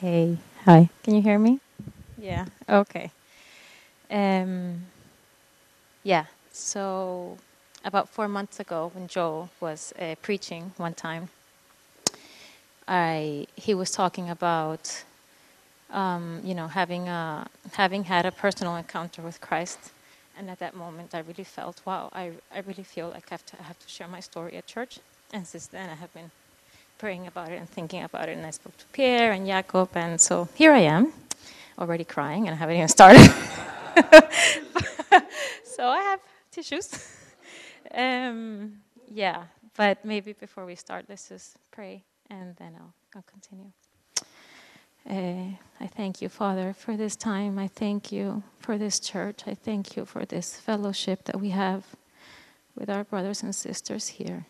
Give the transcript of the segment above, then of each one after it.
Hey, hi. Can you hear me? Yeah. Okay. Um, yeah. So about four months ago, when Joel was uh, preaching one time, I he was talking about um, you know having a having had a personal encounter with Christ, and at that moment, I really felt, wow, I I really feel like I have to I have to share my story at church, and since then I have been praying about it and thinking about it, and I spoke to Pierre and Jacob, and so here I am, already crying, and I haven't even started. so I have tissues. um, yeah, but maybe before we start, let's just pray, and then I'll, I'll continue. Uh, I thank you, Father, for this time. I thank you for this church. I thank you for this fellowship that we have with our brothers and sisters here.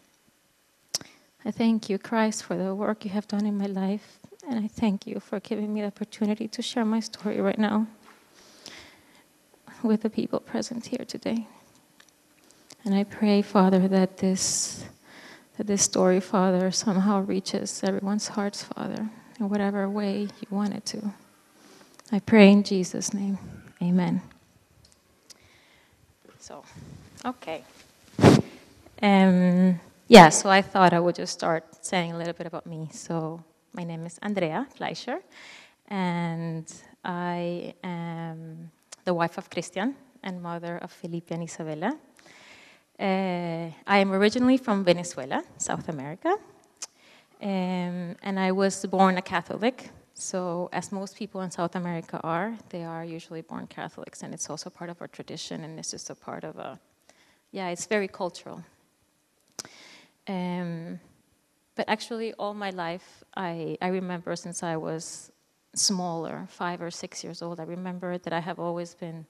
I thank you, Christ, for the work you have done in my life. And I thank you for giving me the opportunity to share my story right now with the people present here today. And I pray, Father, that this, that this story, Father, somehow reaches everyone's hearts, Father, in whatever way you want it to. I pray in Jesus' name. Amen. So, okay. Um, yeah, so I thought I would just start saying a little bit about me. So, my name is Andrea Fleischer, and I am the wife of Christian and mother of Felipe and Isabella. Uh, I am originally from Venezuela, South America, um, and I was born a Catholic. So, as most people in South America are, they are usually born Catholics, and it's also part of our tradition, and it's just a part of a, yeah, it's very cultural. Um, but actually, all my life, I, I remember since I was smaller, five or six years old, I remember that I have always been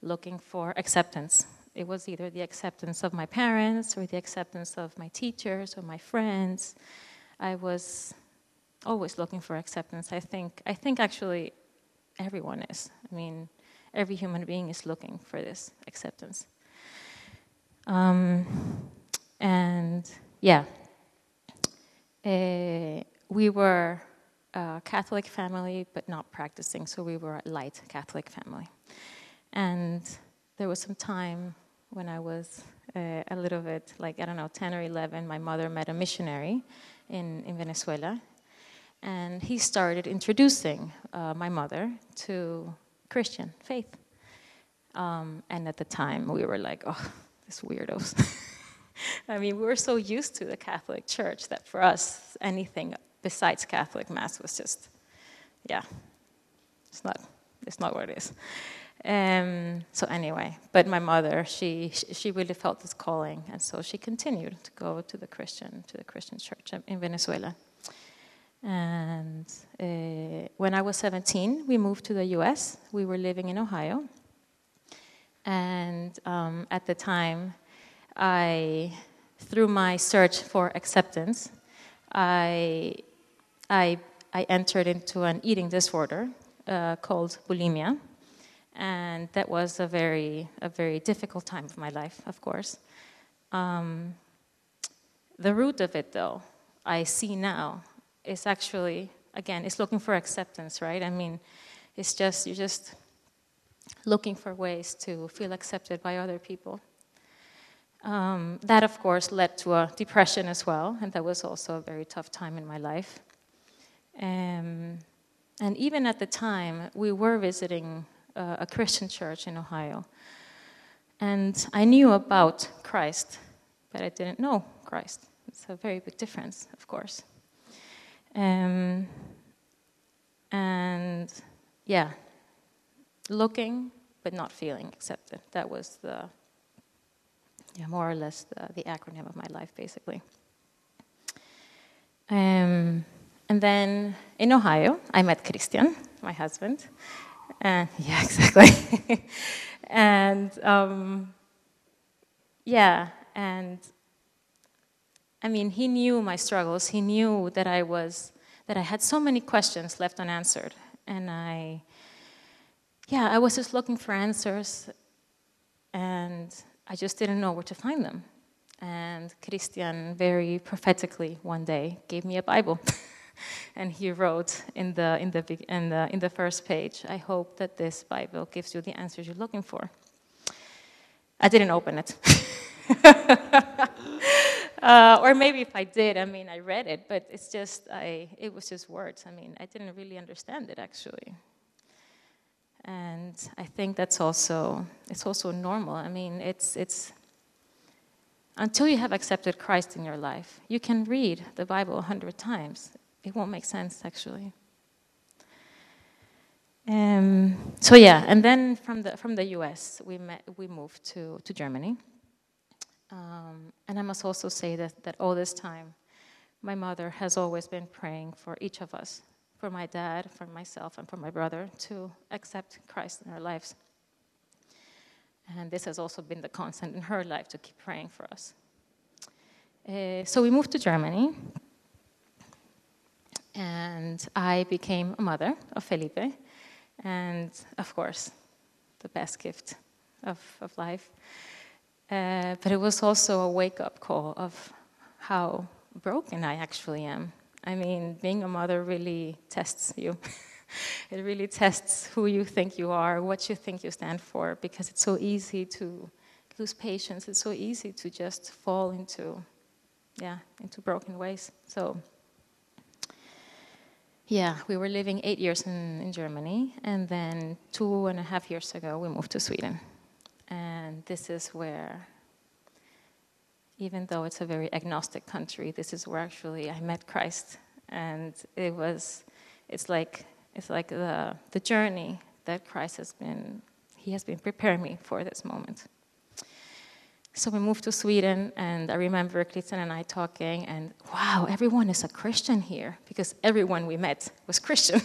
looking for acceptance. It was either the acceptance of my parents or the acceptance of my teachers or my friends. I was always looking for acceptance. I think, I think actually everyone is. I mean, every human being is looking for this acceptance. Um, yeah, uh, we were a Catholic family, but not practicing, so we were a light Catholic family. And there was some time when I was uh, a little bit, like, I don't know, 10 or 11, my mother met a missionary in, in Venezuela. And he started introducing uh, my mother to Christian faith. Um, and at the time, we were like, oh, these weirdos. I mean, we were so used to the Catholic Church that for us, anything besides Catholic Mass was just, yeah, it's not, it's not what it is. Um, so anyway, but my mother, she she really felt this calling, and so she continued to go to the Christian to the Christian church in Venezuela. And uh, when I was 17, we moved to the U.S. We were living in Ohio, and um, at the time, I, through my search for acceptance, I, I, I entered into an eating disorder uh, called bulimia, and that was a very, a very difficult time of my life, of course. Um, the root of it, though, I see now, is actually, again, it's looking for acceptance, right? I mean, it's just, you're just looking for ways to feel accepted by other people. Um, that, of course, led to a depression as well, and that was also a very tough time in my life. Um, and even at the time, we were visiting uh, a Christian church in Ohio. And I knew about Christ, but I didn't know Christ. It's a very big difference, of course. Um, and yeah, looking but not feeling accepted. That was the yeah, more or less the, the acronym of my life, basically. Um, and then in Ohio, I met Christian, my husband. And yeah, exactly. and um, yeah, and I mean, he knew my struggles. He knew that I was that I had so many questions left unanswered, and I, yeah, I was just looking for answers, and I just didn't know where to find them. And Christian very prophetically one day gave me a Bible. and he wrote in the, in, the, in, the, in the first page, I hope that this Bible gives you the answers you're looking for. I didn't open it. uh, or maybe if I did, I mean, I read it, but it's just, I, it was just words. I mean, I didn't really understand it actually. And I think that's also, it's also normal. I mean, it's, it's, until you have accepted Christ in your life, you can read the Bible a hundred times. It won't make sense, actually. Um, so yeah, and then from the from the U.S. we met, we moved to to Germany, um, and I must also say that that all this time, my mother has always been praying for each of us, for my dad, for myself, and for my brother to accept Christ in our lives. And this has also been the constant in her life to keep praying for us. Uh, so we moved to Germany, and I became a mother of Felipe, and of course, the best gift of, of life. Uh, but it was also a wake up call of how broken I actually am. I mean, being a mother really tests you. it really tests who you think you are, what you think you stand for, because it's so easy to lose patience. It's so easy to just fall into, yeah, into broken ways. So, yeah, we were living eight years in, in Germany, and then two and a half years ago, we moved to Sweden. And this is where, even though it's a very agnostic country, this is where actually I met Christ. And it was, it's like it's like the, the journey that Christ has been, he has been preparing me for this moment. So we moved to Sweden, and I remember Christian and I talking, and wow, everyone is a Christian here because everyone we met was Christian.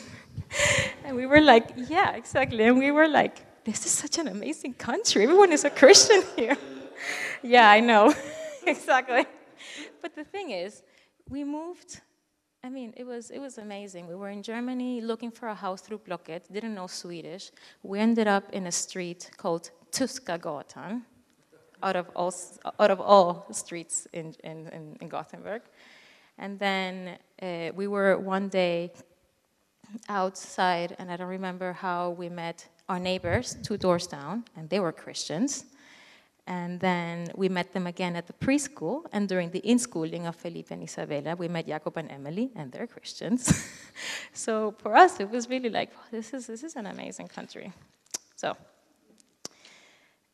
and we were like, yeah, exactly. And we were like, this is such an amazing country. Everyone is a Christian here. yeah, I know. exactly. But the thing is, we moved I mean, it was, it was amazing. We were in Germany looking for a house through Blocket, didn't know Swedish. We ended up in a street called Tuskagatan, out of all, out of all streets in, in, in Gothenburg. And then uh, we were one day outside, and I don't remember how we met our neighbors two doors down, and they were Christians. And then we met them again at the preschool. And during the inschooling of Felipe and Isabella, we met Jacob and Emily, and they're Christians. so for us, it was really like, this, is, this is an amazing country. So,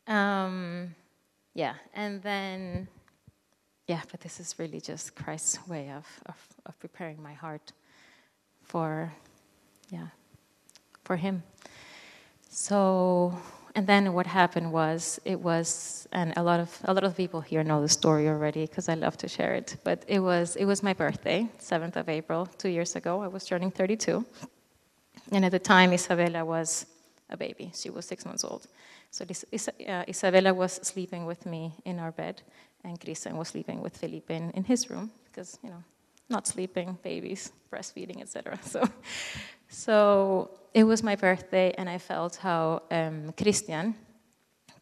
um, yeah. And then, yeah, but this is really just Christ's way of, of, of preparing my heart for, yeah, for Him. So, and then what happened was it was and a lot of a lot of people here know the story already because I love to share it. But it was it was my birthday, 7th of April, two years ago. I was turning 32, and at the time Isabella was a baby. She was six months old. So this, uh, Isabella was sleeping with me in our bed, and Christian was sleeping with Felipe in, in his room because you know not sleeping, babies, breastfeeding, etc. So, so it was my birthday, and I felt how um, Christian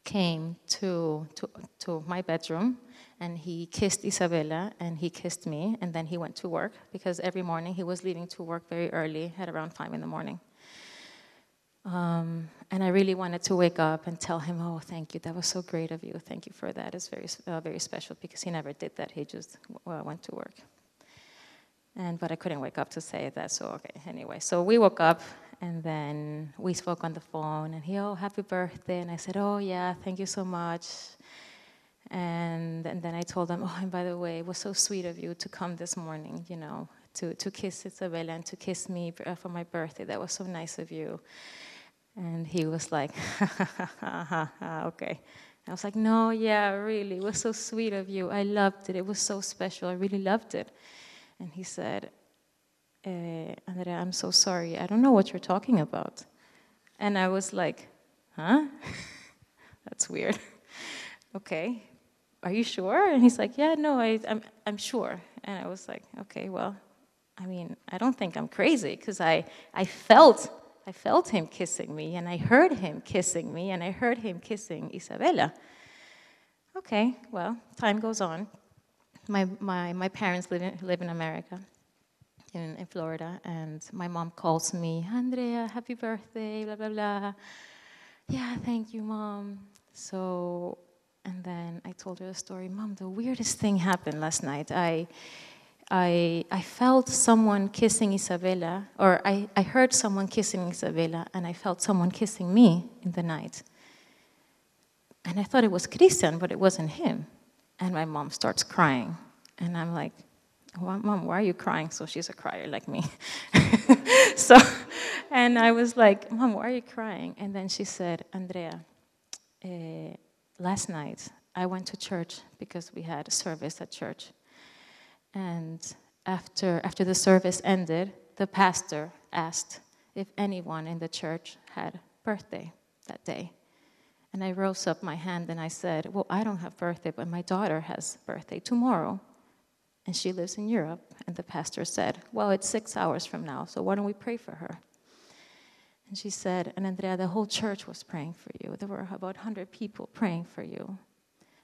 came to, to, to my bedroom and he kissed Isabella and he kissed me, and then he went to work because every morning he was leaving to work very early at around five in the morning. Um, and I really wanted to wake up and tell him, "Oh, thank you. That was so great of you. Thank you for that. It's very, uh, very special because he never did that. He just uh, went to work." And but I couldn't wake up to say that. So okay. Anyway, so we woke up and then we spoke on the phone, and he, oh, happy birthday. And I said, oh, yeah, thank you so much. And, and then I told him, oh, and by the way, it was so sweet of you to come this morning, you know, to, to kiss Isabella and to kiss me uh, for my birthday. That was so nice of you. And he was like, okay. I was like, no, yeah, really, it was so sweet of you. I loved it. It was so special. I really loved it. And he said, uh, Andrea, I'm so sorry. I don't know what you're talking about. And I was like, huh? That's weird. okay. Are you sure? And he's like, yeah, no, I, I'm, I'm sure. And I was like, okay, well, I mean, I don't think I'm crazy because I, I felt I felt him kissing me and I heard him kissing me and I heard him kissing Isabella. Okay, well, time goes on. My, my, my parents live in, live in America. in, in Florida, and my mom calls me, Andrea, happy birthday, blah, blah, blah. Yeah, thank you, mom. So, and then I told her the story. Mom, the weirdest thing happened last night. I, I, I felt someone kissing Isabella, or I, I heard someone kissing Isabella, and I felt someone kissing me in the night. And I thought it was Christian, but it wasn't him. And my mom starts crying. And I'm like, Mom, why are you crying? So she's a crier like me. so, and I was like, Mom, why are you crying? And then she said, Andrea, uh, last night I went to church because we had a service at church. And after, after the service ended, the pastor asked if anyone in the church had birthday that day. And I rose up my hand and I said, Well, I don't have birthday, but my daughter has birthday tomorrow and she lives in Europe. And the pastor said, Well, it's six hours from now, so why don't we pray for her? And she said, And Andrea, the whole church was praying for you. There were about 100 people praying for you.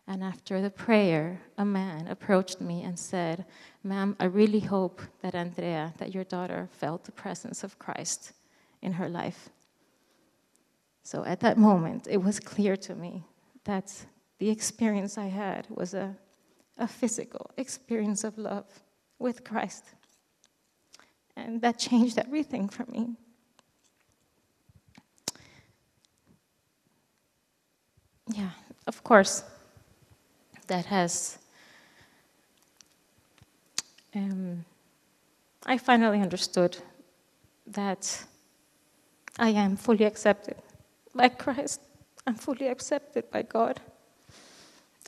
And after the prayer, a man approached me and said, Ma'am, I really hope that Andrea, that your daughter, felt the presence of Christ in her life. So at that moment, it was clear to me that the experience I had was a a physical experience of love with Christ. And that changed everything for me. Yeah, of course, that has. Um, I finally understood that I am fully accepted by Christ. I'm fully accepted by God.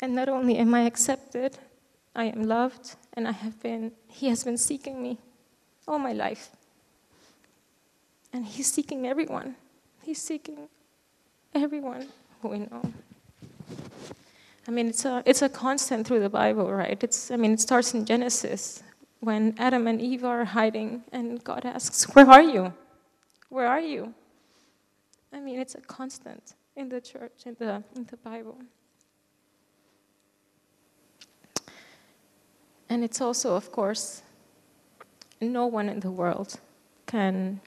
And not only am I accepted, I am loved, and I have been, He has been seeking me all my life. And He's seeking everyone. He's seeking everyone who we know. I mean, it's a, it's a constant through the Bible, right? It's, I mean, it starts in Genesis when Adam and Eve are hiding, and God asks, Where are you? Where are you? I mean, it's a constant in the church, in the, in the Bible. And it's also, of course, no one in the world can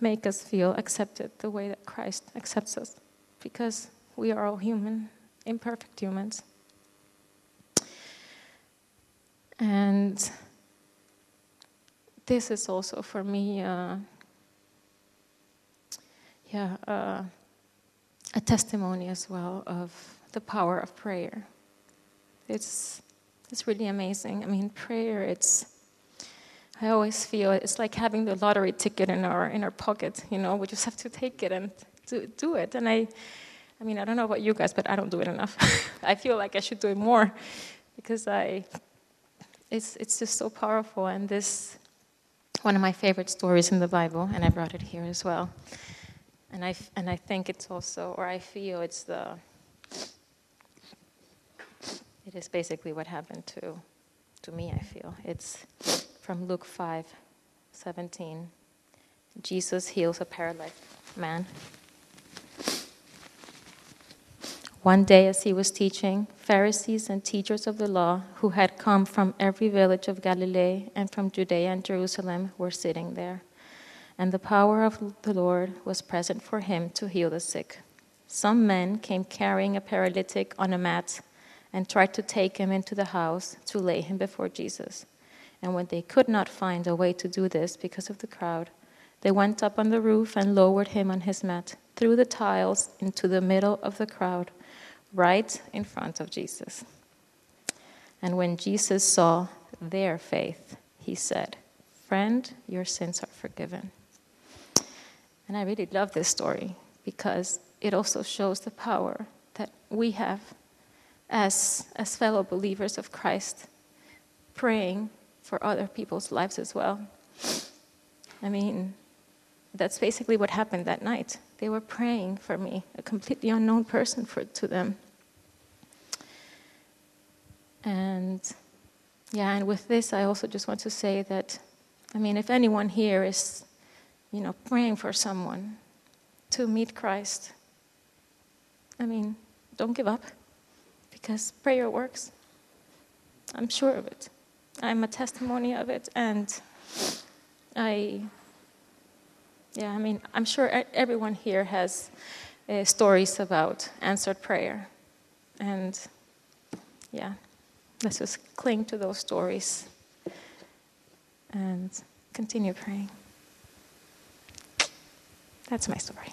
make us feel accepted the way that Christ accepts us because we are all human, imperfect humans. And this is also for me, uh, yeah, uh, a testimony as well of the power of prayer. It's it's really amazing. I mean, prayer, it's, I always feel it's like having the lottery ticket in our, in our pocket, you know, we just have to take it and do, do it. And I, I mean, I don't know about you guys, but I don't do it enough. I feel like I should do it more because I, it's, it's just so powerful. And this, one of my favorite stories in the Bible, and I brought it here as well. And I, and I think it's also, or I feel it's the, it is basically what happened to, to me, I feel. It's from Luke 5 17. Jesus heals a paralyzed man. One day, as he was teaching, Pharisees and teachers of the law who had come from every village of Galilee and from Judea and Jerusalem were sitting there. And the power of the Lord was present for him to heal the sick. Some men came carrying a paralytic on a mat and tried to take him into the house to lay him before Jesus. And when they could not find a way to do this because of the crowd, they went up on the roof and lowered him on his mat through the tiles into the middle of the crowd, right in front of Jesus. And when Jesus saw their faith, he said, Friend, your sins are forgiven. And I really love this story because it also shows the power that we have as, as fellow believers of Christ, praying for other people's lives as well. I mean, that's basically what happened that night. They were praying for me, a completely unknown person for, to them. And yeah, and with this, I also just want to say that, I mean, if anyone here is, you know, praying for someone to meet Christ, I mean, don't give up because prayer works. I'm sure of it. I'm a testimony of it, and I, yeah, I mean, I'm sure everyone here has uh, stories about answered prayer. And yeah, let's just cling to those stories and continue praying. That's my story.